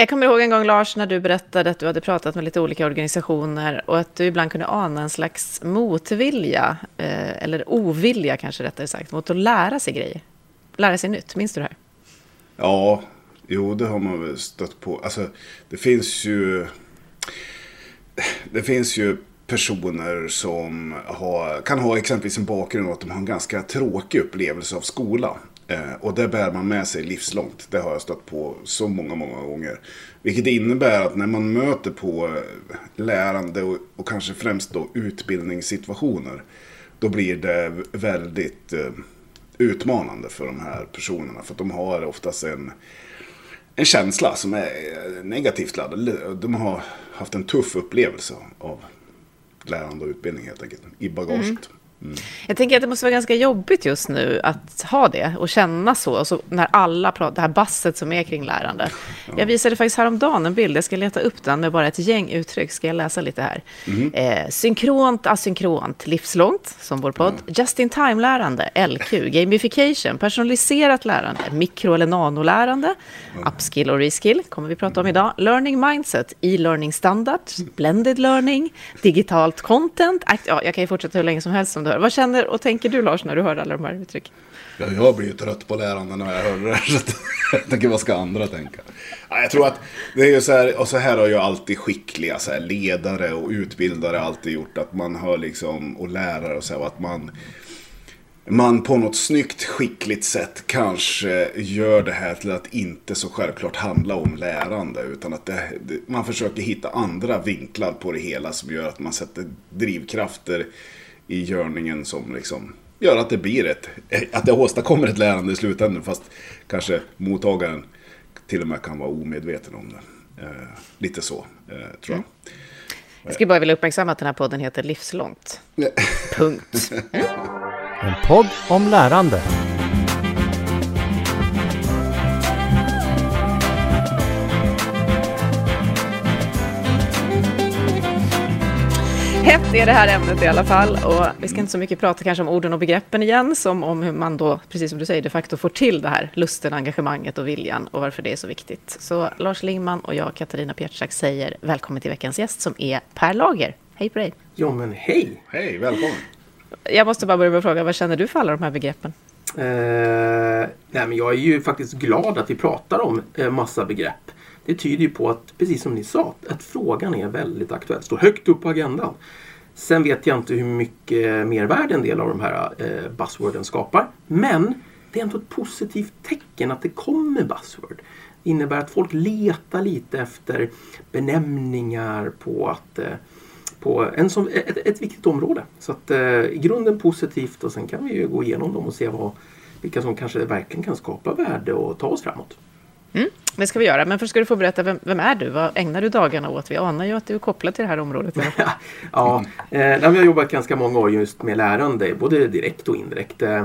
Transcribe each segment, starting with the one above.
Jag kommer ihåg en gång Lars när du berättade att du hade pratat med lite olika organisationer och att du ibland kunde ana en slags motvilja, eh, eller ovilja kanske rättare sagt, mot att lära sig grejer. Lära sig nytt, minns du det här? Ja, jo det har man väl stött på. Alltså det finns ju... Det finns ju personer som har, kan ha exempelvis en bakgrund av att de har en ganska tråkig upplevelse av skolan. Eh, och det bär man med sig livslångt. Det har jag stött på så många, många gånger. Vilket innebär att när man möter på eh, lärande och, och kanske främst då utbildningssituationer. Då blir det väldigt eh, utmanande för de här personerna. För att de har oftast en, en känsla som är eh, negativt laddad. De har haft en tuff upplevelse av lärande och utbildning helt enkelt i bagaget. Mm. Mm. Jag tänker att det måste vara ganska jobbigt just nu att ha det och känna så. Och så när alla pratar, det här basset som är kring lärande. Ja. Jag visade faktiskt häromdagen en bild, jag ska leta upp den med bara ett gäng uttryck. Ska jag läsa lite här? Mm. Eh, synkront, asynkront, livslångt, som vår podd. Ja. Just in time-lärande, LQ, gamification, personaliserat lärande, mikro eller nanolärande, ja. upskill och reskill, kommer vi prata om idag. Learning mindset, e-learning standard, blended learning, digitalt content. Ja, jag kan ju fortsätta hur länge som helst om det hör. Vad känner och tänker du Lars när du hör alla de här uttrycken? Ja, jag blir ju trött på lärande när jag hör det här. Så jag tänker, vad ska andra tänka? Ja, jag tror att det är ju så här, och så här har ju alltid skickliga så här, ledare och utbildare alltid gjort. Att man har liksom, och lärare och så här, Och att man man på något snyggt, skickligt sätt kanske gör det här till att inte så självklart handla om lärande. Utan att det, man försöker hitta andra vinklar på det hela som gör att man sätter drivkrafter i görningen som liksom gör att det blir ett, att det åstadkommer ett lärande i slutändan fast kanske mottagaren till och med kan vara omedveten om det. Eh, lite så, eh, tror jag. Mm. Jag skulle bara vilja uppmärksamma att den här podden heter Livslångt. Punkt. En podd om lärande. Hett är det här ämnet i alla fall och vi ska inte så mycket prata kanske om orden och begreppen igen som om hur man då, precis som du säger, de facto får till det här lusten, engagemanget och viljan och varför det är så viktigt. Så Lars Lingman och jag, Katarina Pietschak, säger välkommen till veckans gäst som är Per Lager. Hej på dig! Ja men hej! Hej, välkommen! Jag måste bara börja med att fråga, vad känner du för alla de här begreppen? Eh, nej men jag är ju faktiskt glad att vi pratar om eh, massa begrepp. Det tyder ju på att, precis som ni sa, att frågan är väldigt aktuell. Står högt upp på agendan. Sen vet jag inte hur mycket mervärde en del av de här eh, buzzworden skapar. Men det är ändå ett positivt tecken att det kommer buzzword. Det innebär att folk letar lite efter benämningar på att eh, på en som, ett, ett viktigt område. Så att eh, i grunden positivt och sen kan vi ju gå igenom dem och se vad, vilka som kanske verkligen kan skapa värde och ta oss framåt. Mm, det ska vi göra, men först ska du få berätta, vem, vem, är du? Vad ägnar du dagarna åt? Vi anar ju att du är kopplad till det här området. ja, eh, jag har jobbat ganska många år just med lärande, både direkt och indirekt. Eh,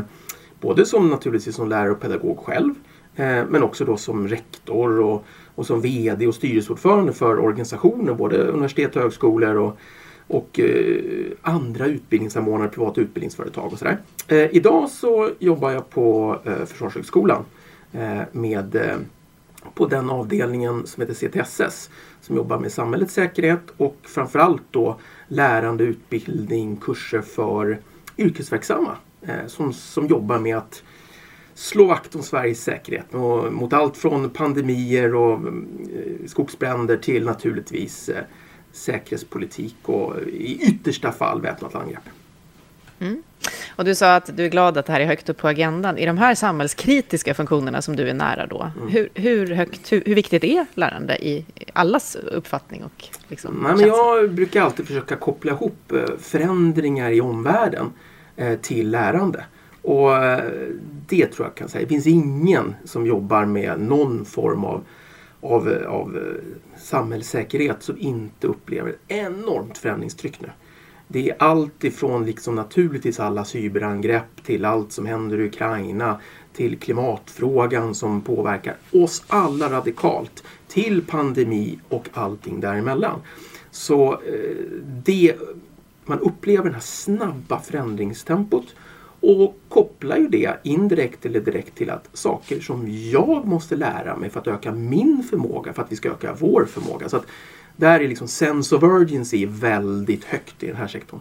både som naturligtvis som lärare och pedagog själv, eh, men också då som rektor och, och som VD och styrelseordförande för organisationer, både universitet och högskolor och och eh, andra utbildningssamordnare, privata utbildningsföretag och sådär. Eh, idag så jobbar jag på eh, Försvarshögskolan eh, med eh, på den avdelningen som heter CTSS som jobbar med samhällets säkerhet och framförallt då lärande, utbildning, kurser för yrkesverksamma eh, som, som jobbar med att slå vakt om Sveriges säkerhet och, mot allt från pandemier och eh, skogsbränder till naturligtvis eh, säkerhetspolitik och i yttersta fall väpnat angrepp. Mm. Och du sa att du är glad att det här är högt upp på agendan. I de här samhällskritiska funktionerna som du är nära då, mm. hur, hur, högt, hur, hur, viktigt är lärande i allas uppfattning? Och liksom Nej, men jag brukar alltid försöka koppla ihop eh, förändringar i omvärlden eh, till lärande. Och eh, det tror jag kan säga. Det finns ingen som jobbar med någon form av, av, av samhällssäkerhet som inte upplever ett enormt förändringstryck nu. Det är allt ifrån liksom naturligtvis alla cyberangrepp till allt som händer i Ukraina till klimatfrågan som påverkar oss alla radikalt till pandemi och allting däremellan. Så eh, det, man upplever det här snabba förändringstempot och kopplar ju det indirekt eller direkt till att saker som jag måste lära mig för att öka min förmåga, för att vi ska öka vår förmåga. Så att där är liksom sense of urgency väldigt högt i den här sektorn.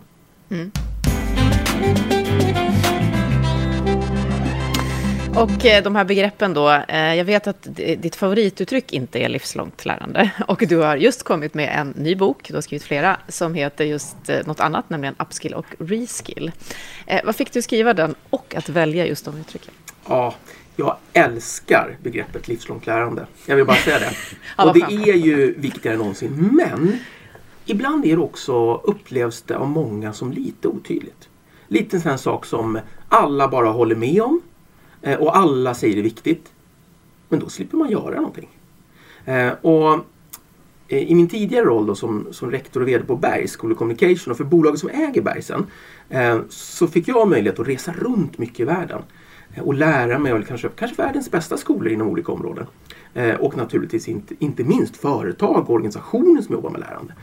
Mm. Och eh, de här begreppen då, eh, jag vet att ditt favorituttryck inte är livslångt lärande. Och du har just kommit med en ny bok, du har skrivit flera, som heter just eh, något annat, nämligen Upskill och Reskill. Vad fick du skriva den och att välja just de uttrycken? Ja, jag älskar begreppet livslångt lärande. Jag vill bara säga det. och det är ju viktigare än någonsin. Men ibland är det också, upplevs det av många som lite otydligt. Lite en sån här sak som alla bara håller med om Eh, och alla säger det är viktigt. Men då slipper man göra någonting. Eh, och eh, I min tidigare roll då som, som rektor och VD på Bergs School of Communication och för bolaget som äger Bergsen så fick jag möjlighet att resa runt mycket i världen och lära mig av kanske, kanske världens bästa skolor inom olika områden. Eh, och naturligtvis inte, inte minst företag och organisationer som jobbar med lärande.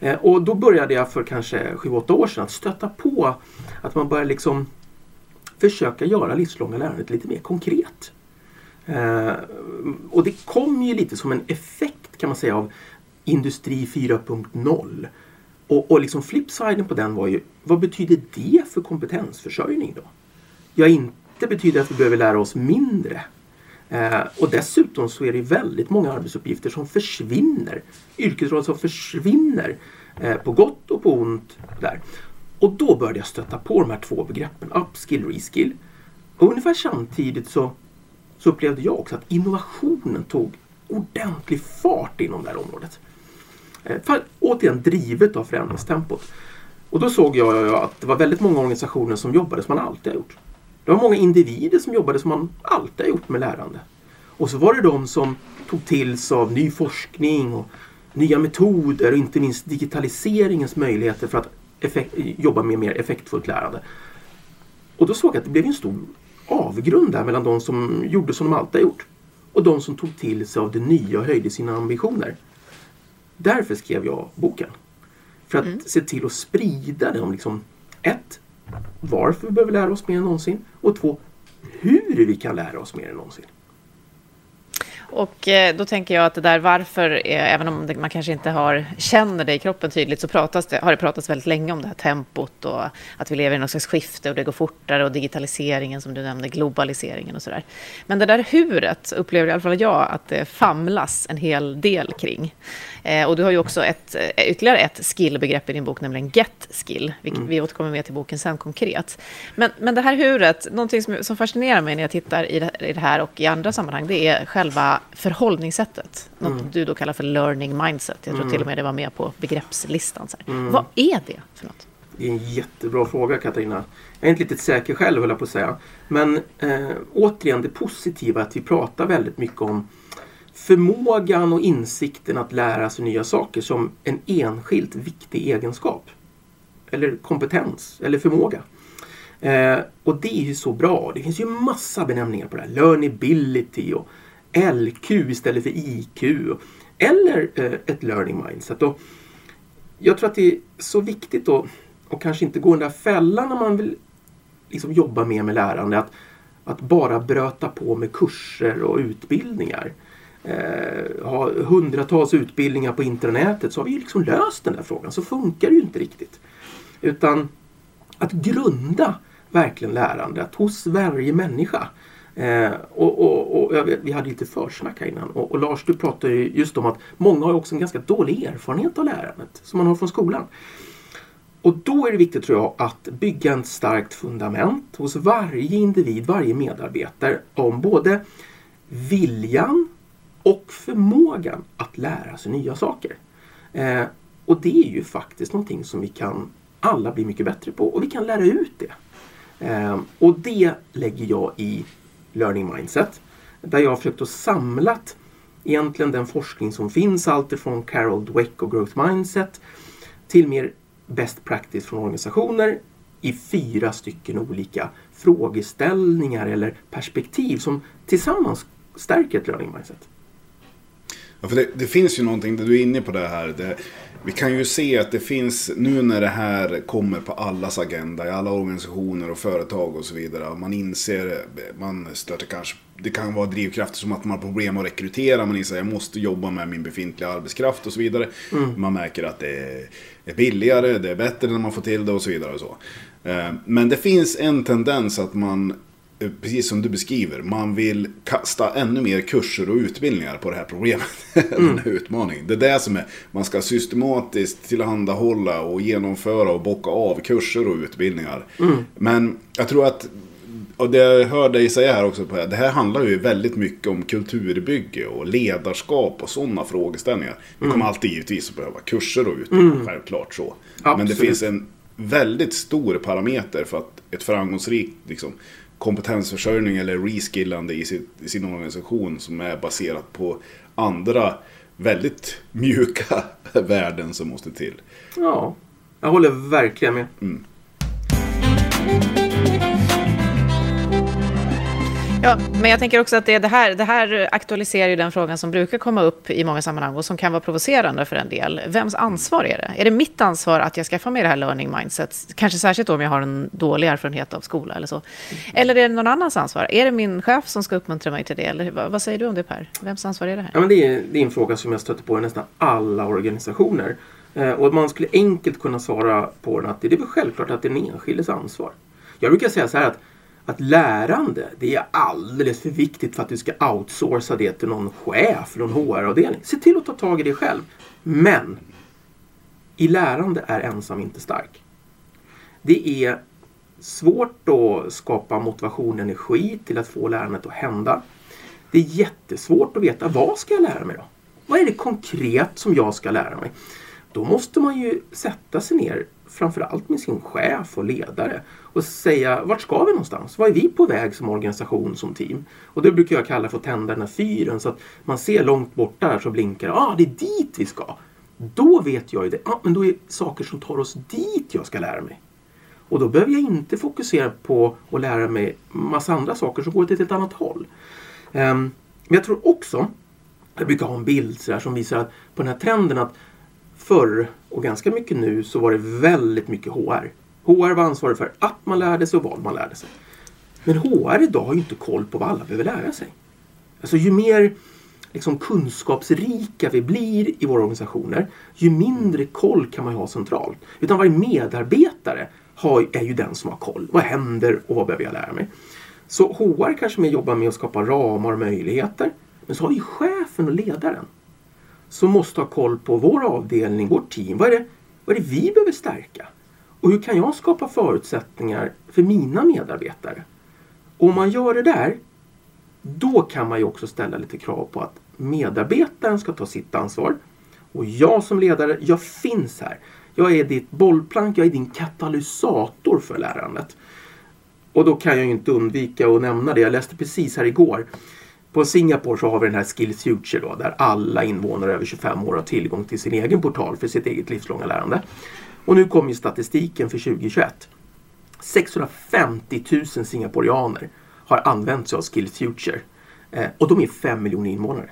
Eh, och då började jag för kanske 7-8 år sedan att stöta på att man börjar liksom försöka göra livslånga lärandet lite mer konkret. Eh, och det kom ju lite som en effekt kan man säga av Industri 4.0. Och, och liksom flipsiden på den var ju, vad betyder det för kompetensförsörjning då? Ja, inte betyder att vi behöver lära oss mindre. Eh, och dessutom så är det väldigt många arbetsuppgifter som försvinner. Yrkesroller som försvinner eh, på gott och på ont. Där. Och då började jag stöta på de här två begreppen, upskill, reskill. Och ungefär samtidigt så, så upplevde jag också att innovationen tog ordentlig fart inom det här området. Eh, för, återigen drivet av förändringstempot. Och då såg jag att det var väldigt många organisationer som jobbade som man alltid har gjort. Det var många individer som jobbade som man alltid har gjort med lärande. Och så var det de som tog till sig av ny forskning och nya metoder och inte minst digitaliseringens möjligheter för att effekt, jobba med mer effektfullt lärande. Och då såg jag att det blev en stor avgrund där mellan de som gjorde som de alltid har gjort och de som tog till sig av det nya och höjde sina ambitioner. Därför skrev jag boken. För att mm. se till att sprida om liksom ett, varför vi behöver lära oss mer än någonsin och två, hur vi kan lära oss mer än någonsin. Och eh, då tänker jag att det där varför, även om man kanske inte har, känner det i kroppen tydligt, så pratas det, har det pratats väldigt länge om det här tempot och att vi lever i något slags skifte och det går fortare och digitaliseringen som du nämnde, globaliseringen och sådär. Men det där huret upplever i alla fall jag att det famlas en hel del kring. Eh, och du har ju också ett, eh, ytterligare ett skillbegrepp i din bok, nämligen get skill. Vi, mm. vi återkommer med till boken sen konkret. Men, men det här huret, någonting som, som fascinerar mig när jag tittar i det, i det här och i andra sammanhang, det är själva förhållningssättet. Något mm. du då kallar för learning mindset. Jag tror mm. till och med det var med på begreppslistan. Mm. Vad är det för något? Det är en jättebra fråga Katarina. Jag är inte riktigt säker själv höll jag på att säga. Men eh, återigen det positiva att vi pratar väldigt mycket om förmågan och insikten att lära sig nya saker som en enskilt viktig egenskap. Eller kompetens eller förmåga. Eh, och det är ju så bra. Det finns ju massa benämningar på det här. Learnability och LQ istället för IQ. Eller eh, ett learning mindset. Och jag tror att det är så viktigt då och kanske inte gå den där fällan när man vill liksom jobba mer med lärande. Att, att bara bröta på med kurser och utbildningar eh, ha hundratals utbildningar på intranätet så har vi liksom löst den där frågan. Så funkar det ju inte riktigt. Utan att grunda verkligen lärandet hos varje människa. Eh, och, och, och vet, vi hade lite försnack här innan och, och, Lars du pratade just om att många har också en ganska dålig erfarenhet av lärandet som man har från skolan. Och då är det viktigt tror jag att bygga ett starkt fundament hos varje individ, varje medarbetare om både viljan och förmågan att lära sig nya saker. Eh, och det är ju faktiskt någonting som vi kan alla bli mycket bättre på och vi kan lära ut det. Eh, och det lägger jag i Learning Mindset. Där jag har försökt att samla egentligen den forskning som finns, alltifrån Carol Dweck och Growth Mindset till mer Best Practice från organisationer i fyra stycken olika frågeställningar eller perspektiv som tillsammans stärker ett learning mindset. Ja, för det, det finns ju någonting, du är inne på det här. Det, vi kan ju se att det finns, nu när det här kommer på allas agenda, i alla organisationer och företag och så vidare. Man inser, man stöter kanske, det kan vara drivkrafter som att man har problem att rekrytera. Man inser att jag måste jobba med min befintliga arbetskraft och så vidare. Mm. Man märker att det är billigare, det är bättre när man får till det och så vidare. Och så. Eh, men det finns en tendens att man precis som du beskriver, man vill kasta ännu mer kurser och utbildningar på det här problemet. Mm. den här utmaningen. Det är det som är, man ska systematiskt tillhandahålla och genomföra och bocka av kurser och utbildningar. Mm. Men jag tror att, och det jag hör dig säga här också, det här handlar ju väldigt mycket om kulturbygge och ledarskap och sådana frågeställningar. Vi kommer mm. alltid givetvis att behöva kurser och utbildning, mm. självklart så. Absolut. Men det finns en väldigt stor parameter för att ett framgångsrikt liksom, kompetensförsörjning eller reskillande i sin, i sin organisation som är baserat på andra väldigt mjuka värden som måste till. Ja, jag håller verkligen med. Mm. Ja, men jag tänker också att det, det, här, det här aktualiserar ju den frågan som brukar komma upp i många sammanhang och som kan vara provocerande för en del. Vems ansvar är det? Är det mitt ansvar att jag skaffar mig det här learning mindset? Kanske särskilt om jag har en dålig erfarenhet av skola eller så. Eller är det någon annans ansvar? Är det min chef som ska uppmuntra mig till det? Eller vad, vad säger du om det Per? Vems ansvar är det här? Ja, men det, är, det är en fråga som jag stöter på i nästan alla organisationer. Eh, och man skulle enkelt kunna svara på den att det är väl självklart att det är den enskildes ansvar. Jag brukar säga så här att att lärande, det är alldeles för viktigt för att du ska outsourca det till någon chef, någon HR-avdelning. Se till att ta tag i det själv. Men i lärande är ensam inte stark. Det är svårt att skapa motivation och energi till att få lärandet att hända. Det är jättesvårt att veta vad ska jag lära mig då? Vad är det konkret som jag ska lära mig? Då måste man ju sätta sig ner framförallt med sin chef och ledare och säga vart ska vi någonstans? Var är vi på väg som organisation, som team? Och det brukar jag kalla för att tända den här fyren så att man ser långt bort där så blinkar det. Ah, det är dit vi ska. Då vet jag ju det. Ah, men då är det saker som tar oss dit jag ska lära mig. Och då behöver jag inte fokusera på att lära mig massa andra saker som går till ett helt annat håll. Um, men jag tror också, jag brukar ha en bild så som visar att på den här trenden att förr och ganska mycket nu så var det väldigt mycket HR. HR var ansvarig för att man lärde sig och vad man lärde sig. Men HR idag har ju inte koll på vad alla behöver lära sig. Alltså ju mer liksom, kunskapsrika vi blir i våra organisationer, ju mindre koll kan man ha centralt. Utan varje medarbetare har, är ju den som har koll. Vad händer och vad behöver jag lära mig? Så HR kanske mer jobbar med att skapa ramar och möjligheter. Men så har vi chefen och ledaren som måste ha koll på vår avdelning, vårt team. Vad är, det, vad är det vi behöver stärka? Och hur kan jag skapa förutsättningar för mina medarbetare? Och om man gör det där, då kan man ju också ställa lite krav på att medarbetaren ska ta sitt ansvar. Och jag som ledare, jag finns här. Jag är ditt bollplank, jag är din katalysator för lärandet. Och då kan jag inte undvika att nämna det. Jag läste precis här igår på Singapore så har vi den här Skills Future då, där alla invånare över 25 år har tillgång till sin egen portal för sitt eget livslånga lärande. Och nu kommer ju statistiken för 2021. 650 000 singaporianer har använt sig av Skills Future. Eh, och de är 5 miljoner invånare.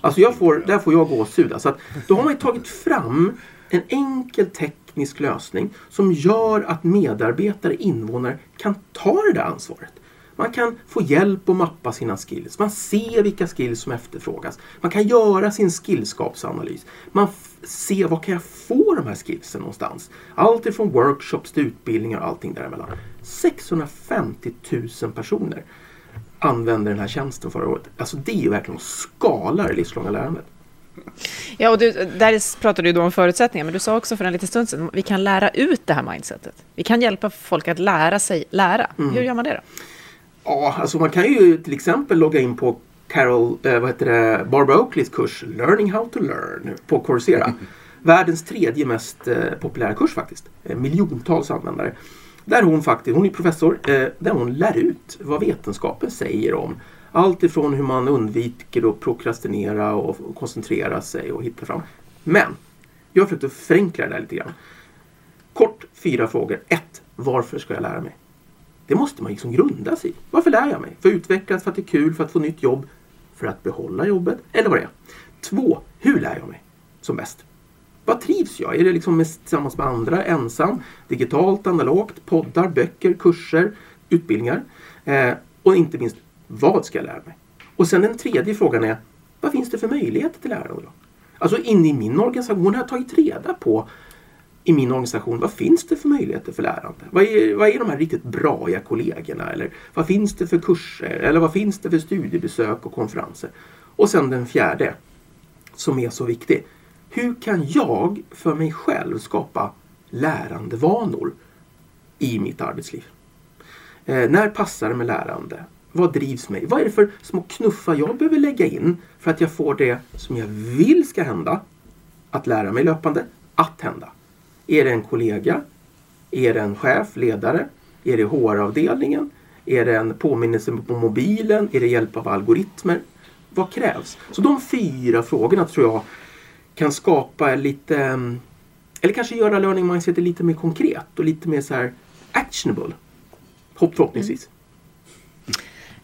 Alltså jag får, där får jag gåshud. Alltså att då har man tagit fram en enkel teknisk lösning som gör att medarbetare, invånare kan ta det där ansvaret. Man kan få hjälp att mappa sina skills. Man ser vilka skills som efterfrågas. Man kan göra sin skillskapsanalys. Man ser var kan jag få de här skillsen någonstans. Allt ifrån workshops till utbildningar och allting däremellan. 650 000 personer använde den här tjänsten förra året. Alltså det är ju verkligen att skala det livslånga lärandet. Ja, och du, där pratade du då om förutsättningar, men du sa också för en liten stund sedan, vi kan lära ut det här mindsetet. Vi kan hjälpa folk att lära sig lära. Mm. Hur gör man det då? Ja, alltså man kan ju till exempel logga in på Carol, eh, vad heter det, Barbara Oakleys kurs Learning How to Learn på Coursera. Världens tredje mest eh, populära kurs faktiskt. Eh, miljontals användare. Där hon faktiskt, hon är professor, där hon lär ut vad vetenskapen säger om allt ifrån hur man undviker att prokrastinera och koncentrera sig och hitta fram. Men jag har försökt att förenkla det där lite grann. Kort fyra frågor. 1. Varför ska jag lära mig? Det måste man liksom grunda sig i. Varför lär jag mig? För att utvecklas, för att det är kul, för att få nytt jobb. för att behålla jobbet eller vad det är. Två, hur lär jag mig som bäst? Vad trivs jag? Är det liksom tillsammans med andra, ensam, digitalt, analogt, poddar, böcker, kurser, utbildningar? Eh, och inte minst, vad ska jag lära mig? Och sen den tredje frågan är, vad finns det för möjligheter till lärande? Alltså inne i min organisation har jag tagit reda på i min organisation, vad finns det för möjligheter för lärande? Vad är, vad är de här riktigt braiga kollegorna? Eller vad finns det för kurser? Eller vad finns det för studiebesök och konferenser? Och sen den fjärde, som är så viktig. Hur kan jag för mig själv skapa lärandevanor i mitt arbetsliv? Eh, när passar det med lärande? Vad drivs mig? Vad är det för små knuffar jag behöver lägga in för att jag får det som jag vill ska hända, att lära mig löpande, att hända? Är det en kollega? Är det en chef, ledare? Är det HR-avdelningen? Är det en påminnelse på mobilen? Är det hjälp av algoritmer? Vad krävs? Så de fyra frågorna tror jag kan skapa lite mm, eller kanske göra learning mindset lite mer konkret och lite mer så här actionable. Förhoppningsvis.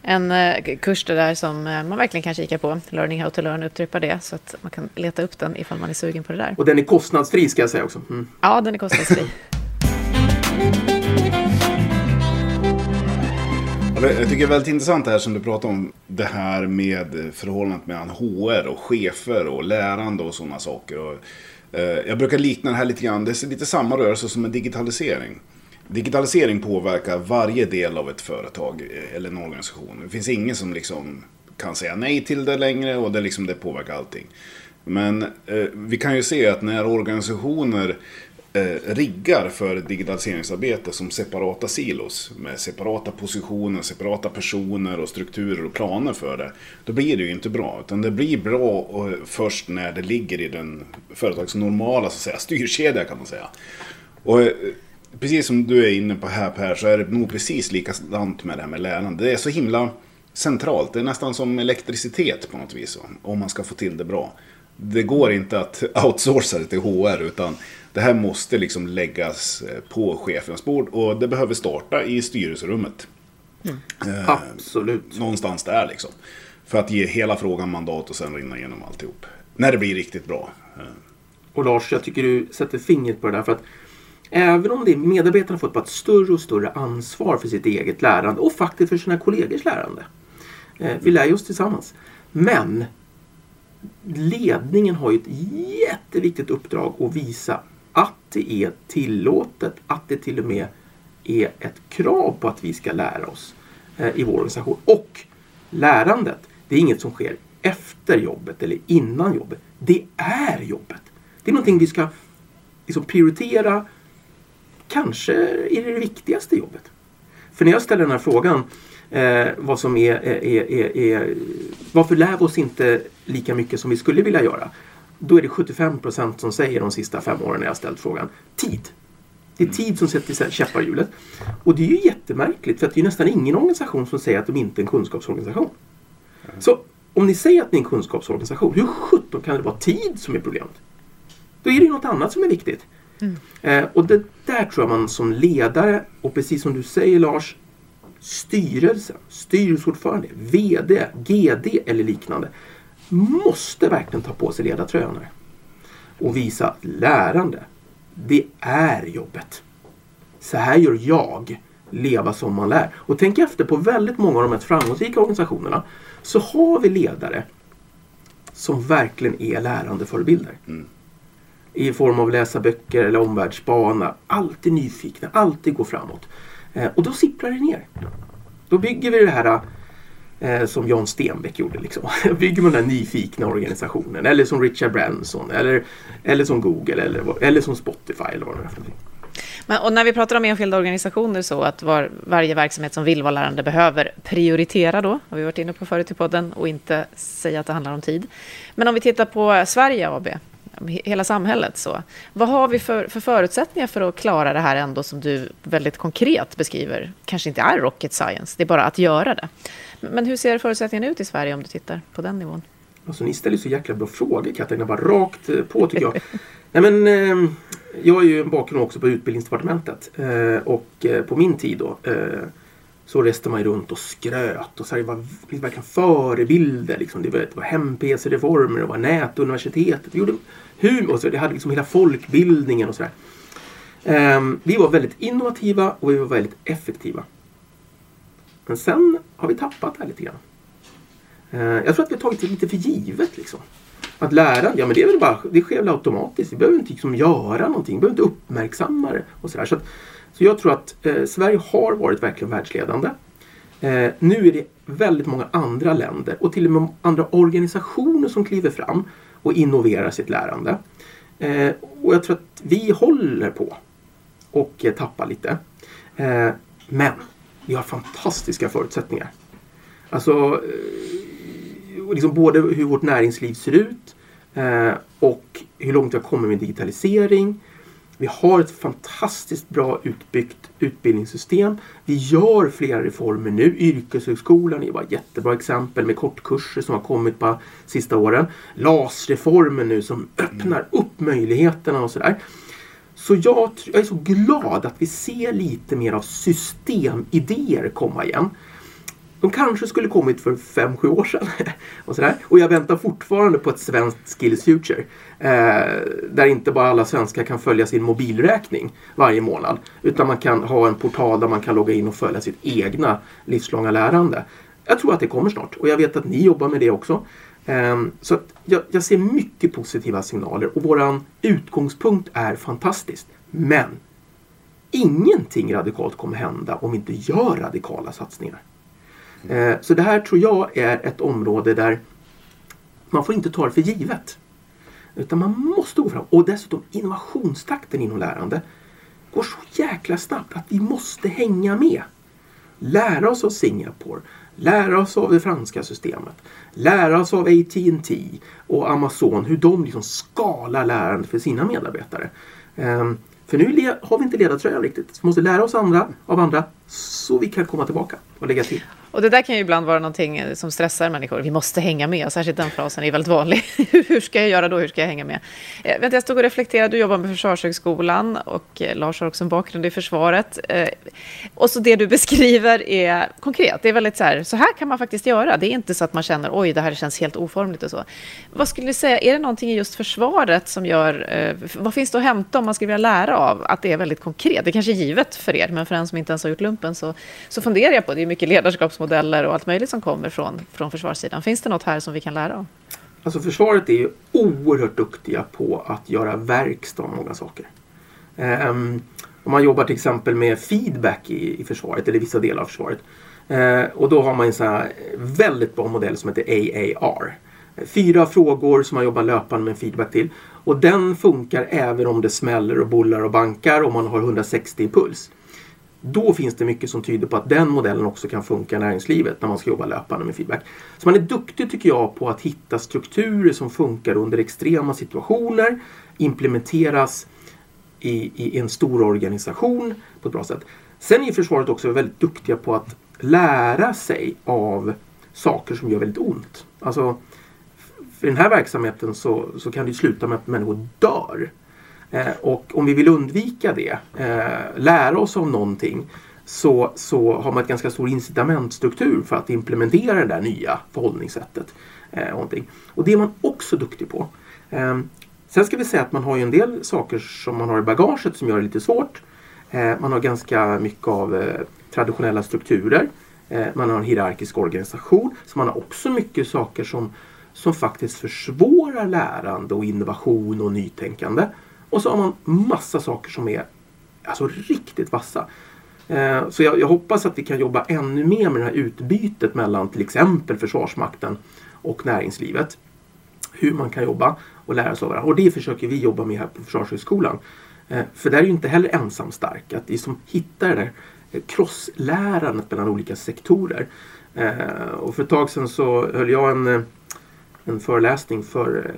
En eh, kurs där som eh, man verkligen kan kika på. Learning how to learn, upprepa det så att man kan leta upp den ifall man är sugen på det där. Och den är kostnadsfri ska jag säga också. Mm. Ja, den är kostnadsfri. Jag tycker det är väldigt intressant det här som du pratar om. Det här med förhållandet mellan HR och chefer och lärande och sådana saker. Eh, jag brukar likna det här lite grann. Det är lite samma rörelse som en digitalisering. Digitalisering påverkar varje del av ett företag eh, eller en organisation. Det finns ingen som liksom kan säga nej till det längre och det, liksom, det påverkar allting. Men eh, vi kan ju se att när organisationer eh, riggar för digitaliseringsarbete som separata silos med separata positioner, separata personer och strukturer och planer för det. Då blir det ju inte bra. Utan det blir bra eh, först när det ligger i den företagsnormala så att säga, styrkedja kan man säga. Och eh, precis som du är inne på här Per så är det nog precis likadant med det här med lärande. Det är så himla centralt. Det är nästan som elektricitet på något vis. Om man ska få till det bra. Det går inte att outsourca det till HR utan det här måste liksom läggas eh, på chefens bord och det behöver starta i styrelserummet. Mm. Eh, Absolut. Någonstans där liksom. För att ge hela frågan mandat och sen rinna igenom alltihop. När det blir riktigt bra. Eh. Och Lars, jag tycker du sätter fingret på det där. För att även om det är medarbetarna fått ett större och större ansvar för sitt eget lärande och faktiskt för sina kollegors lärande. Eh, vi lär ju oss tillsammans. Men ledningen har ju ett jätteviktigt uppdrag att visa att det är tillåtet, att det till och med är ett krav på att vi ska lära oss eh, i vår organisation. Och lärandet, det är inget som sker efter jobbet eller innan jobbet. Det är jobbet. Det är någonting vi ska liksom prioritera. Kanske är det det viktigaste jobbet. För när jag ställer den här frågan eh, vad som är, är, är, är, varför lär vi oss inte lika mycket som vi skulle vilja göra? Då är det 75 procent som säger de sista fem åren när jag ställt frågan tid. Det är tid som sätter käppar i hjulet. Och det är ju jättemärkligt för att det är nästan ingen organisation som säger att de inte är en kunskapsorganisation. Så om ni säger att ni är en kunskapsorganisation, hur sjutton kan det vara tid som är problemet? Då är det något annat som är viktigt. Mm. Eh, och det där tror jag man som ledare och precis som du säger Lars, styrelsen, styrelseordförande, VD, GD eller liknande måste verkligen ta på sig ledartröjan och visa att lärande, det är jobbet. Så här gör jag. Leva som man lär. Och tänk efter på väldigt många av de mest framgångsrika organisationerna så har vi ledare som verkligen är lärandeförebilder. Mm. I form av läsa böcker eller omvärldsspana. Alltid nyfikna, alltid gå framåt. Eh, och då sipprar det ner. Då bygger vi det här eh, som Jan Stenbeck gjorde. Liksom. bygger man den här nyfikna organisationen. Eller som Richard Branson. Eller, eller som Google. Eller, eller som Spotify. Eller vad det är för någonting. Men, och när vi pratar om enskilda organisationer så att var, varje verksamhet som vill vara lärande behöver prioritera då, har vi varit inne på förut i podden, och inte säga att det handlar om tid. Men om vi tittar på Sverige AB, hela samhället. Så. Vad har vi för, för förutsättningar för att klara det här ändå som du väldigt konkret beskriver? Kanske inte är rocket science, det är bara att göra det. Men hur ser förutsättningarna ut i Sverige om du tittar på den nivån? Alltså, ni ställer så jäkla bra frågor Katarina, bara rakt eh, på tycker jag. Nej, men, eh, jag har ju en bakgrund också på Utbildningsdepartementet eh, och eh, på min tid då så reste man runt och skröt och så här, det var verkligen förebilder. Liksom. Det var, det var hem-PC-reformer, det var nätuniversitetet. Vi gjorde humor, och så, det hade liksom hela folkbildningen och sådär. Um, ehm, vi var väldigt innovativa och vi var väldigt effektiva. Men sen har vi tappat det här lite grann. Uh, jag tror att vi har tagit det lite för givet. Liksom. Att lära, ja men det är väl bara, det sker väl automatiskt. Vi behöver inte liksom göra någonting, vi behöver inte uppmärksamma det. Och så, där. så, att, så jag tror att eh, Sverige har varit verkligen världsledande. Eh, nu är det väldigt många andra länder och till och med andra organisationer som kliver fram och innoverar sitt lärande. Eh, och jag tror att vi håller på och eh, tappar lite. Eh, men vi har fantastiska förutsättningar. Alltså eh, liksom både hur vårt näringsliv ser ut eh, och hur långt vi har kommit med digitalisering. Vi har ett fantastiskt bra utbyggt utbildningssystem. Vi gör flera reformer nu. Yrkeshögskolan är bara ett jättebra exempel med kortkurser som har kommit på sista åren. LAS-reformen nu som öppnar upp möjligheterna och sådär. Så jag, jag, är så glad att vi ser lite mer av systemidéer komma igen. De kanske skulle kommit för fem sju år sedan. och, sådär. och jag väntar fortfarande på ett svenskt Skills Future. Eh, där inte bara alla svenskar kan följa sin mobilräkning varje månad. Utan man kan ha en portal där man kan logga in och följa sitt egna livslånga lärande. Jag tror att det kommer snart och jag vet att ni jobbar med det också. Eh, så jag, jag, ser mycket positiva signaler och våran utgångspunkt är fantastiskt. Men ingenting radikalt kommer hända om vi inte gör radikala satsningar. Eh, så det här tror jag är ett område där man får inte ta det för givet. Utan man måste gå fram. Och dessutom innovationstakten inom lärande går så jäkla snabbt att vi måste hänga med. Lära oss av Singapore, lära oss av det franska systemet, lära oss av AT&T och Amazon hur de liksom skalar lärandet för sina medarbetare. Ehm, för nu har vi inte ledartröjan riktigt. Så vi måste lära oss andra, av andra så vi kan komma tillbaka och lägga till. Och det där kan ju ibland vara någonting eh, som stressar människor. Vi måste hänga med. Särskilt den frasen är väldigt vanlig. Hur ska jag göra då? Hur ska jag hänga med? Eh, jag stod och reflekterade. Du jobbar med Försvarshögskolan och eh, Lars har också en bakgrund i försvaret. Eh, och så det du beskriver är konkret. Det är väldigt så här, så här kan man faktiskt göra. Det är inte så att man känner oj, det här känns helt oformligt och så. Vad skulle du säga, är det någonting i just försvaret som gör, eh, vad finns det att hämta om man skulle vilja lära av att det är väldigt konkret? Det kanske är givet för er, men för en som inte ens har gjort lumpen så, så funderar jag på, det är mycket ledarskap ledarskapsmodeller och allt möjligt som kommer från, från försvarssidan. Finns det något här som vi kan lära av? Alltså försvaret är ju oerhört duktiga på att göra verkstad av många saker. Um, om man jobbar till exempel med feedback i, i försvaret, eller vissa delar av försvaret. Uh, och då har man en sån här väldigt bra modell som heter AAR. Fyra frågor som man jobbar löpande med feedback till. Och den funkar även om det smäller och bullar och bankar och man har 160 i puls. Då finns det mycket som tyder på att den modellen också kan funka i näringslivet när man ska jobba löpande med feedback. Så man är duktig tycker jag på att hitta strukturer som funkar under extrema situationer, implementeras i, i en stor organisation på ett bra sätt. Sen är försvaret också väldigt duktiga på att lära sig av saker som gör väldigt ont. Alltså, för den här verksamheten så, så kan det sluta med att människor dör. Eh, och om vi vill undvika det, eh, lära oss av någonting, så, så har man ett ganska stor incitamentstruktur för att implementera det där nya förhållningssättet. Eh, och det är man också duktig på. Ehm, sen ska vi säga att man har ju en del saker som man har i bagaget som gör det lite svårt. Man har ganska mycket av traditionella strukturer. man har en hierarkisk organisation. Så man har också mycket saker som, som faktiskt försvårar lärande och innovation och nytänkande. Och så har man massa saker som är alltså riktigt vassa. Eh, så jag, jag, hoppas att vi kan jobba ännu mer med det här utbytet mellan till exempel Försvarsmakten och näringslivet. Hur man kan jobba och lära sig av varandra. Och det försöker vi jobba med här på Försvarshögskolan. Eh, för där är ju inte heller ensam stark. Att vi som hittar det där eh, krosslärandet crosslärandet mellan olika sektorer. Eh, och för ett tag sedan så höll jag en, eh, en föreläsning för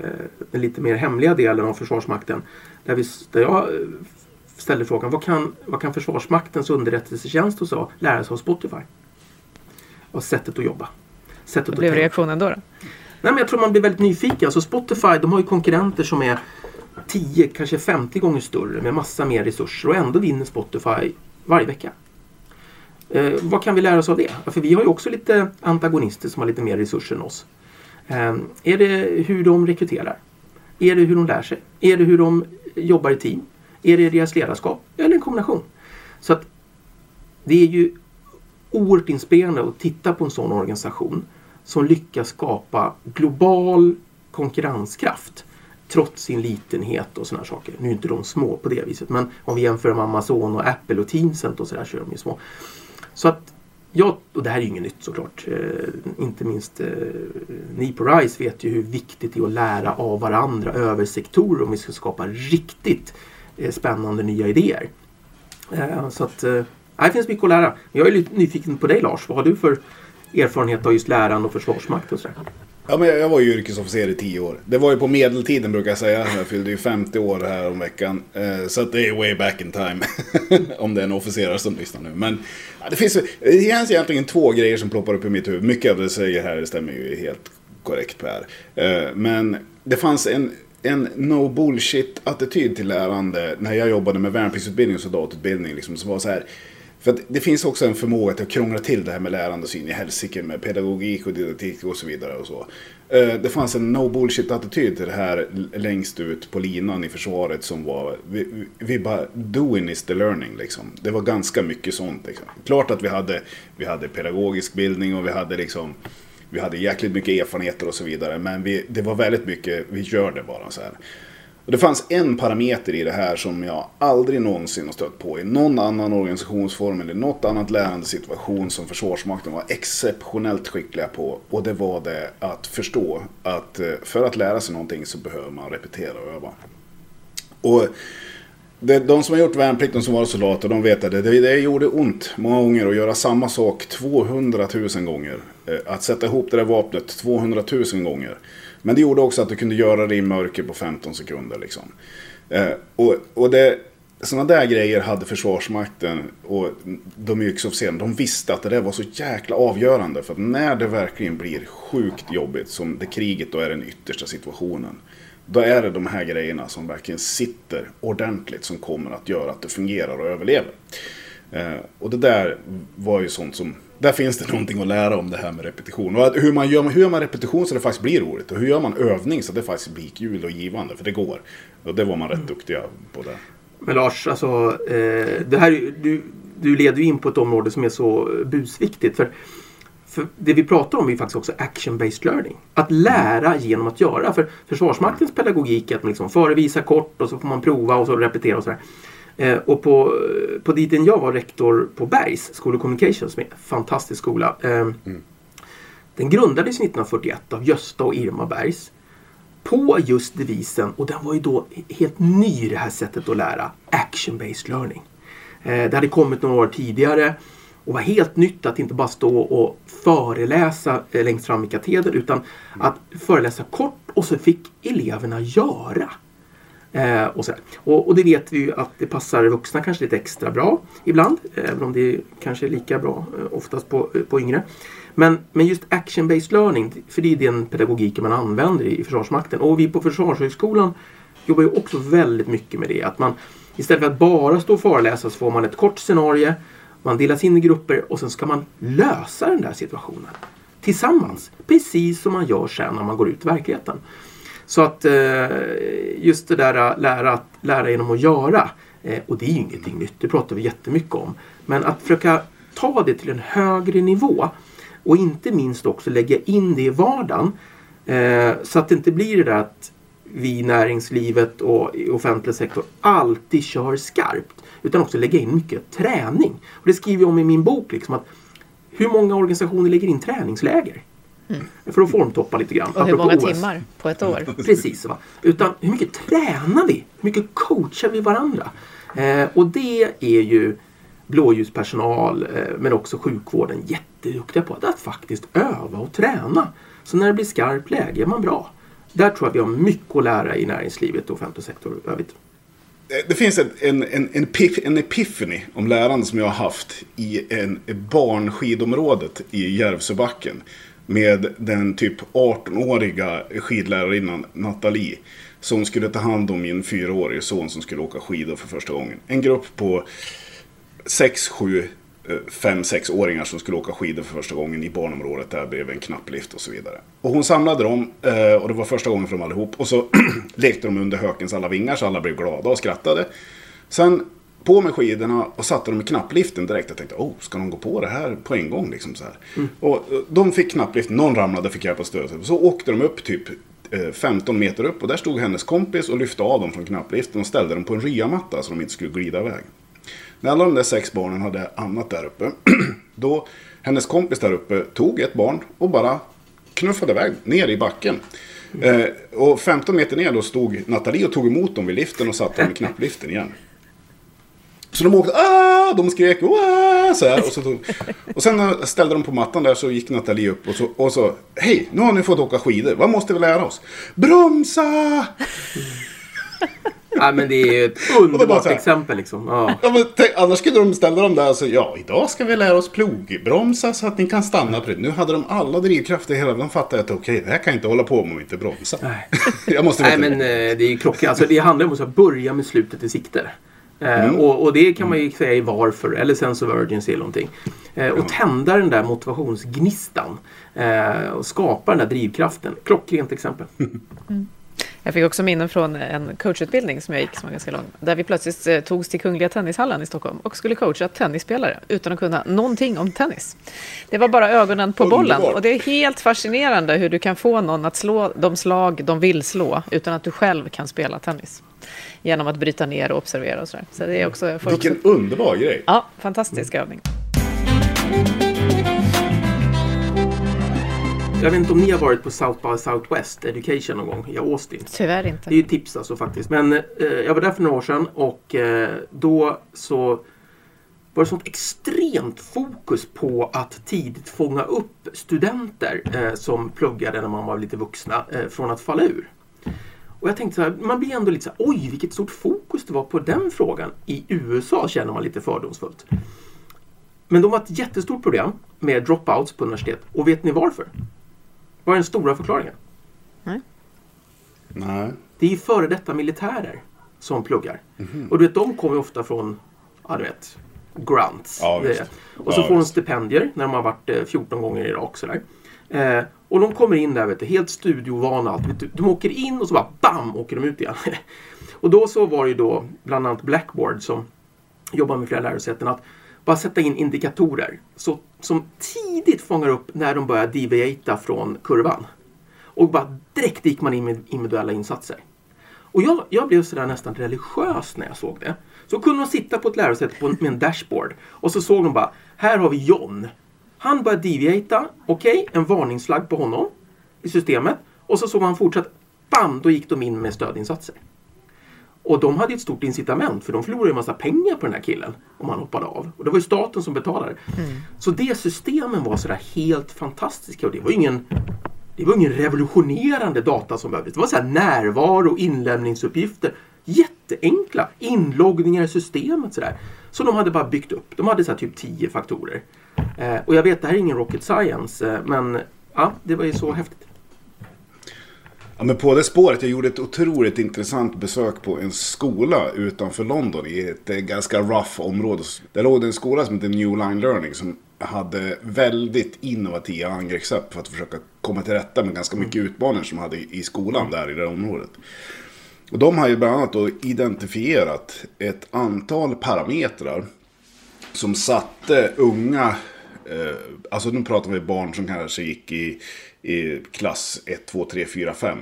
den lite mer hemliga delen av Försvarsmakten där, vi, där jag eh, ställde frågan vad kan, vad kan Försvarsmaktens underrättelsetjänst och så lära sig av Spotify? Och sättet att jobba. Sättet Vad blev reaktionen då, då? Nej, men jag tror man blir väldigt nyfiken. Alltså Spotify de har ju konkurrenter som är 10, kanske 50 gånger större med massa mer resurser och ändå vinner Spotify varje vecka. Eh, vad kan vi lära oss av det? För vi har ju också lite antagonister som har lite mer resurser än oss. Eh, är det hur de rekryterar? Är det hur de lär sig? Är det hur de jobbar i team? Är det deras ledarskap? Eller en kombination? Så att det är ju oerhört inspirerande att titta på en sån organisation som lyckas skapa global konkurrenskraft trots sin litenhet och sådana saker. Nu är inte de små på det viset men om vi jämför med Amazon och Apple och Teamcent och sådär så är de ju små. Så att jag, och det här är ju inget nytt såklart. Eh, inte minst eh, ni på RISE vet ju hur viktigt det är att lära av varandra över sektorer om vi ska skapa riktigt eh, spännande nya idéer. Eh, så att eh, det finns mycket att lära. Jag är lite nyfiken på dig Lars. Vad har du för erfarenhet av just lärande och försvarsmakt och sådär? Ja, men jag var ju yrkesofficer i tio år. Det var ju på medeltiden brukar jag säga. Jag fyllde ju 50 år här om veckan. Eh, så att det är way back in time. om det är en officerare som lyssnar nu. Men ja, det finns det egentligen två grejer som ploppar upp i mitt huvud. Mycket av det du säger här stämmer ju helt korrekt Per. Eh, men det fanns en en no bullshit attityd till lärande när jag jobbade med värnpliktsutbildning och soldatutbildning. Liksom, som var så här, för att det finns också en förmåga till att krångla till det här med lärande och syn i helsike med pedagogik och didaktik och så vidare. och så. Eh, det fanns en no bullshit-attityd till det här längst ut på linan i försvaret som var, vi, vi bara, doing is the learning liksom. Det var ganska mycket sånt. Liksom. Klart att vi hade, vi hade pedagogisk bildning och vi hade liksom, vi hade jäkligt mycket erfarenheter och så vidare. Men vi, det var väldigt mycket, vi gör det bara så här. Och det fanns en parameter i det här som jag aldrig någonsin har stött på i någon annan organisationsform eller något annat lärandesituation som Försvarsmakten var exceptionellt skickliga på. Och det var det att förstå att eh, för att lära sig någonting så behöver man repetera och öva. Och de som har gjort värnplikten som var soldater, de vet att det, det, det gjorde ont många gånger att göra samma sak 200 000 gånger. Eh, att sätta ihop det där vapnet 200 000 gånger. Men det gjorde också att du kunde göra det i mörker på 15 sekunder. Liksom. Eh, och, och det, sådana där grejer hade Försvarsmakten och de yrkesofficerarna. De visste att det där var så jäkla avgörande. För att när det verkligen blir sjukt jobbigt, som det kriget då är den yttersta situationen. Då är det de här grejerna som verkligen sitter ordentligt som kommer att göra att det fungerar och överlever. Eh, och det där var ju sånt som där finns det någonting att lära om det här med repetition. Och hur man gör, hur gör man repetition så det faktiskt blir roligt? Och hur gör man övning så det faktiskt blir kul och givande? För det går. Och det var man rätt mm. duktiga på det. Men Lars, alltså, eh, det här, du, du leder ju in på ett område som är så busviktigt. För, för det vi pratar om är faktiskt också action-based learning. Att lära genom att göra. För Försvarsmaktens pedagogik är att man liksom förevisa kort och så får man prova och så repetera och sådär. Eh, och på, på tiden jag var rektor på Bergs School of Communication som är en fantastisk skola. Eh, mm. Den grundades 1941 av Gösta och Irma Bergs. På just devisen, och den var ju då helt ny det här sättet att lära, action-based learning. Eh, det hade kommit några år tidigare och var helt nytt att inte bara stå och föreläsa eh, längst fram i katedern utan att föreläsa kort och så fick eleverna göra. Eh, och, och, och, det vet vi ju att det passar vuxna kanske lite extra bra ibland. Även om det kanske är lika bra eh, oftast på, eh, på yngre. Men, men just action-based learning, för det är den pedagogiken man använder i, i Försvarsmakten. Och vi på Försvarshögskolan jobbar ju också väldigt mycket med det. Att man istället för att bara stå och föreläsa så får man ett kort scenario. Man delas in i grupper och sen ska man lösa den där situationen. Tillsammans. Precis som man gör sen när man går ut i verkligheten. Så att eh, just det där eh, att lära, lära genom att göra. Eh, och det är ju ingenting nytt, det pratar vi jättemycket om. Men att försöka ta det till en högre nivå och inte minst också lägga in det i vardagen. Eh, så att det inte blir det där att vi i näringslivet och i offentlig sektor alltid kör skarpt. Utan också lägga in mycket träning. Och det skriver jag om i min bok. Liksom, att hur många organisationer lägger in träningsläger? Mm. För att formtoppa lite grann. Och hur många OS. timmar på ett år? Precis. Va? Utan hur mycket tränar vi? Hur mycket coachar vi varandra? Eh, och det är ju blåljuspersonal eh, men också sjukvården jätteduktiga på. Att faktiskt öva och träna. Så när det blir skarpt läge är man bra. Där tror jag vi har mycket att lära i näringslivet och offentlig sektor övrigt. Det finns en, en, en, en, pif, en epiphany om lärande som jag har haft i en barnskidområdet i Järvsöbacken med den typ 18-åriga skidlärarinnan Nathalie. Som skulle ta hand om min fyraårige son som skulle åka skidor för första gången. En grupp på 6-7 eh, fem, sexåringar som skulle åka skidor för första gången i barnområdet där bredvid en knapplift och så vidare. Och hon samlade dem eh, och det var första gången för dem allihop. Och så lekte de under hökens alla vingar så alla blev glada och skrattade. Sen på med skidorna och satte dem i knappliften direkt. Jag tänkte, oh, ska de gå på det här på en gång? Liksom så här. Mm. Och eh, de fick knappliften, någon ramlade, fick hjälp av stöd. Så åkte de upp typ eh, 15 meter upp och där stod hennes kompis och lyfte av dem från knappliften och ställde dem på en ryamatta så de inte skulle glida iväg. När alla de där sex barnen hade annat där uppe, då hennes kompis där uppe tog ett barn och bara knuffade iväg ner i backen. Eh, och 15 meter ner då stod Nathalie och tog emot dem vid liften och satte dem i knappliften igen. Så de åkte, ah, de skrek, ah, så här. Och, så tog, och sen när ställde de på mattan där så gick Nathalie upp och så, och så hej, nu har ni fått åka skidor, vad måste vi lära oss? Bromsa! Ja, men det är ett underbart här. exempel liksom. Ja. Ja, men tänk, annars skulle de ställa dem där och säga, ja, idag ska vi lära oss plogbromsa så att ni kan stanna. på det." Nu hade de alla drivkrafter hela, de fattade att okej, det här kan jag inte hålla på med om vi inte bromsar. Nej. jag måste Nej men eh, det är ju klockrent. Alltså, det handlar om att börja med slutet i sikte. Eh, och, och det kan man ju säga i varför eller sense of urgency eller någonting. Eh, och tända den där motivationsgnistan. Eh, och skapa den där drivkraften. Klockrent exempel. Jag fick också minnen från en coachutbildning som jag gick som var ganska lång. Där vi plötsligt togs till Kungliga Tennishallen i Stockholm och skulle coacha tennisspelare utan att kunna någonting om tennis. Det var bara ögonen på bollen och det är helt fascinerande hur du kan få någon att slå de slag de vill slå utan att du själv kan spela tennis. Genom att bryta ner och observera och sådär. Så det är också... Får också Vilken underbar grej. ja, fantastisk övning. Jag vet inte om ni har varit på South by Southwest Education någon gång i Austin. Tyvärr inte. Det är ju tips alltså faktiskt. Men eh, jag var där för några år sedan och eh, då så var det sånt extremt fokus på att tidigt fånga upp studenter eh, som pluggade när man var lite vuxna eh, från att falla ur. Och jag tänkte så här, man blir ändå lite så här, oj vilket stort fokus det var på den frågan. I USA känner man lite fördomsfullt. Men de har ett jättestort problem med dropouts på universitet. Och vet ni varför? Vad är den stora förklaringen? Nej. Det är ju före detta militärer som pluggar. Och du vet, de kommer ju ofta från, ja du vet, grants. Ja, och så Ja, får de stipendier när de har varit eh, 14 gånger i Irak. Sådär. Eh, och de kommer in där, vet du, helt studiovana. Allt, vet du. De åker in och så bara BAM! åker de ut igen. och då så var det ju då bland annat Blackboard som jobbar med flera lärosäten att bara sätta in indikatorer så, som tidigt fångar upp när de börjar deviata från kurvan. Och bara direkt gick man in med individuella insatser. Och jag, jag blev sådär nästan religiös när jag såg det. Så kunde de sitta på ett lärosäte på, med en dashboard och så såg de bara, här har vi John. Han börjar deviata, okej, en varningsflagg på honom i systemet. Och så såg man fortsatt, bam, då gick de in med stödinsatser. Och de hade ett stort incitament för de förlorade en massa pengar på den här killen om han hoppade av. Och det var ju staten som betalade. Så det systemen var sådär helt fantastiska och det var ingen det var ingen revolutionerande data som behövdes. Det var så här närvaro och inlämningsuppgifter. Jätteenkla inloggningar i systemet sådär. Som de hade bara byggt upp. De hade så här typ 10 faktorer. Eh, och jag vet, det här är ingen rocket science. Eh, men ja, det var ju så häftigt. Ja, men på det spåret, jag gjorde ett otroligt intressant besök på en skola utanför London i ett eh, ganska rough område. Där låg det en skola som heter New Line Learning som hade väldigt innovativa angreppssätt för att försöka komma till rätta med ganska mycket utmaningar som de hade i skolan där i det området. Och de har ju bland annat identifierat ett antal parametrar som satte unga, eh, alltså nu pratar vi barn som kanske gick i, i klass 1, 2, 3, 4, 5.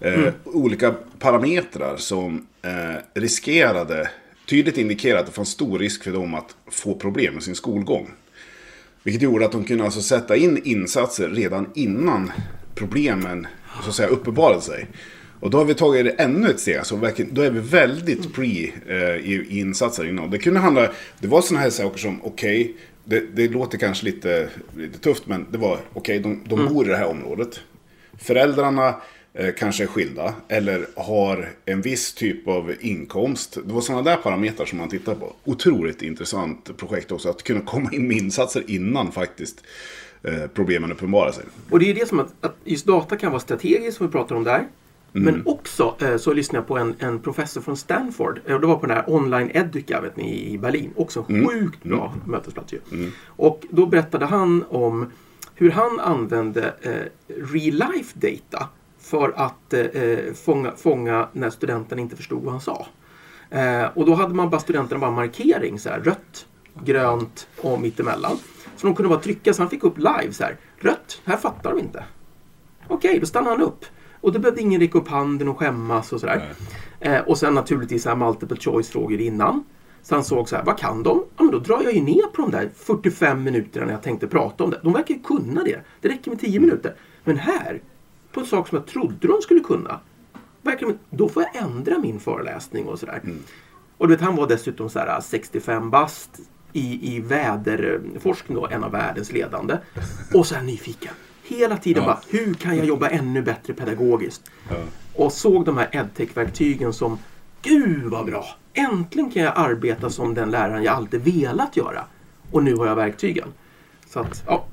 Eh, Olika parametrar som eh, riskerade, tydligt indikerade att det fanns stor risk för dem att få problem med sin skolgång. Vilket gjorde att de kunde alltså sätta in insatser redan innan problemen så att säga, uppenbarade sig. Och då har vi tagit det ännu ett steg. Alltså då är vi väldigt pre eh, i, i insatser innan. Det kunde handla, det var sådana här saker som, okej, det, det låter kanske lite, lite tufft, men det var, okej, de, de bor i det här området. Föräldrarna eh, kanske är skilda eller har en viss typ av inkomst. Det var sådana där parametrar som man tittar på. Otroligt intressant projekt också, att kunna komma in med insatser innan faktiskt eh, problemen uppenbarar sig. Och det är ju det som att, att just data kan vara strategiskt som vi pratar om där. Men också eh, så lyssnade jag på en, en professor från Stanford. Eh, det var på den här Online Educa vet ni, i Berlin. Också en sjukt bra mötesplats ju. Och då berättade han om hur han använde eh, real life data för att eh, fånga, fånga när studenten inte förstod vad han sa. Eh, och då hade man bara studenterna bara markering så här rött, grönt och mittemellan. Så de kunde bara trycka så han fick upp live så här rött, här fattar de inte. Okej, då stannade han upp. Och då behövde ingen räcka upp handen och skämmas och sådär. Eh, och sen naturligtvis så här multiple choice-frågor innan. Så han såg så här, vad kan de? Ja, men då drar jag ju ner på de där 45 minuterna när jag tänkte prata om det. De verkar ju kunna det. Det räcker med 10 minuter. Men här, på en sak som jag trodde de skulle kunna. Verkligen, då får jag ändra min föreläsning och sådär. Och du vet, han var dessutom så här 65 bast i, i väderforskning då, en av världens ledande. Och så här nyfiken. Hela tiden Ja. bara, hur kan jag jobba ännu bättre pedagogiskt? Och såg de här edtech-verktygen som, gud vad bra! Äntligen kan jag arbeta som den läraren jag alltid velat göra. Och nu har jag verktygen. Så att, ja.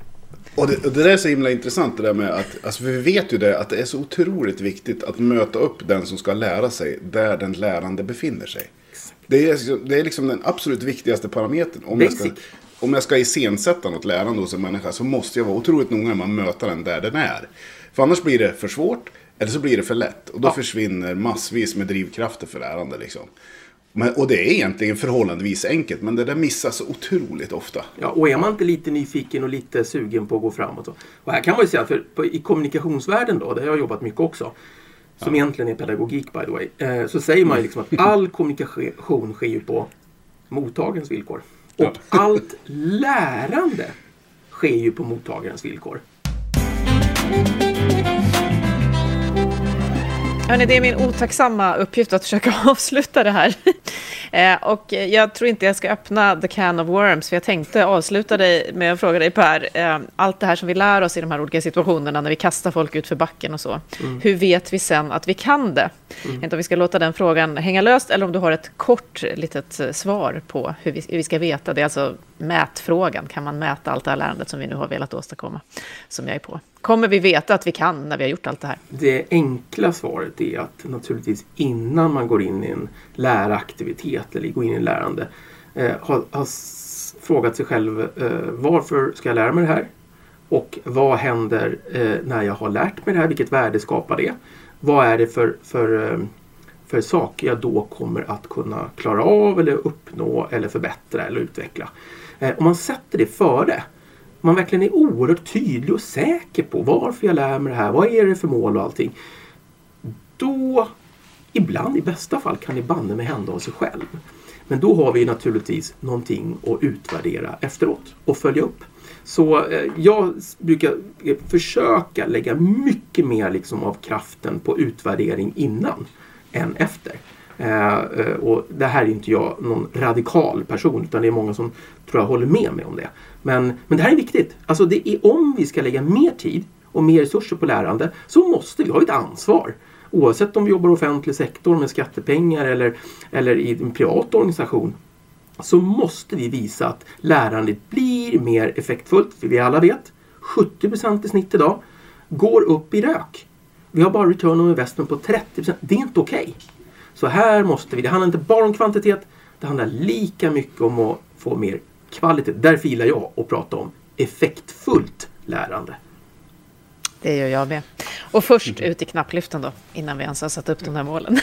Och det, och det där är så himla intressant det där med att, alltså vi vet ju det att det är så otroligt viktigt att möta upp den som ska lära sig där den lärande befinner sig. Det är, det är liksom den absolut viktigaste parametern. Om jag, ska, Basic. Om jag ska iscensätta något lärande hos en människa så måste jag vara otroligt noga med att möta den där den är. För annars blir det för svårt eller så blir det för lätt. Och då Ja. försvinner massvis med drivkrafter för lärande. Liksom. Men, och det är egentligen förhållandevis enkelt men det där missas så otroligt ofta. Ja, och är man inte lite nyfiken och lite sugen på att gå framåt. Så. Och här kan man ju säga, för på, i kommunikationsvärlden då, där jag har jobbat mycket också, som egentligen är pedagogik by the way, eh, så säger man ju liksom att all kommunikation sker ju på mottagarens villkor. Och Ja. allt lärande sker ju på mottagarens villkor. Hörrni, det är min otacksamma uppgift att försöka avsluta det här. Eh, och jag tror inte jag ska öppna the can of worms, för jag tänkte avsluta dig med att fråga dig Per, eh, allt det här som vi lär oss i de här olika situationerna när vi kastar folk ut för backen och så. Hur vet vi sen att vi kan det? Jag vet inte om vi ska låta den frågan hänga löst eller om du har ett kort litet eh, svar på hur vi, hur vi ska veta. Det alltså mätfrågan. Kan man mäta allt det här lärandet som vi nu har velat åstadkomma? Som jag är på. Kommer vi veta att vi kan när vi har gjort allt det här? Det enkla svaret är att naturligtvis innan man går in i en läraktivitet eller går in i en lärande eh, har, har frågat sig själv eh, varför ska jag lära mig det här? Och vad händer eh, när jag har lärt mig det här? Vilket värde skapar det? Vad är det för, för, eh, för saker jag då kommer att kunna klara av eller uppnå eller förbättra eller utveckla? Eh, om man sätter det före om man verkligen är oerhört tydlig och säker på varför jag lär mig det här, vad är det för mål och allting. Då, ibland i bästa fall, kan det banne mig hända av sig själv. Men då har vi naturligtvis någonting att utvärdera efteråt och följa upp. Så eh, jag brukar eh, försöka lägga mycket mer liksom av kraften på utvärdering innan än efter. Eh, eh, och det här är inte jag någon radikal person utan det är många som tror jag håller med mig om det. Men, men det här är viktigt. Alltså det är om vi ska lägga mer tid och mer resurser på lärande så måste vi ha ett ansvar. Oavsett om vi jobbar i offentlig sektor med skattepengar eller, eller i en privat organisation så måste vi visa att lärandet blir mer effektfullt. För vi alla vet, 70% i snitt idag går upp i rök. Vi har bara return on investment på 30 Det är inte okej. Så här måste vi, det handlar inte bara om kvantitet, det handlar lika mycket om att få mer kvalitet. Därför gillar jag att prata om effektfullt lärande. Det gör jag med. Och först ut i knapplyften då, innan vi ens har satt upp de här målen.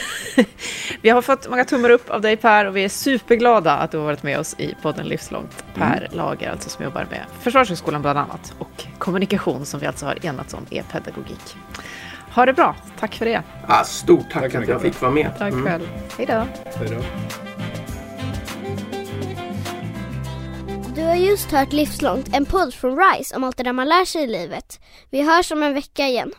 vi har fått många tummar upp av dig Per och vi är superglada att du har varit med oss i podden Livslångt. Per Lager, alltså som jobbar med Försvarshögskolan bland annat och kommunikation som vi alltså har enats om är pedagogik. Ha det bra, tack för det. Ah, stort tack, Tack att jag fick vara med. Tack Mm. själv. Hej då. Hej då. Du har just hört Livslångt, en podd från RISE om allt det där man lär sig i livet. Vi hörs om en vecka igen.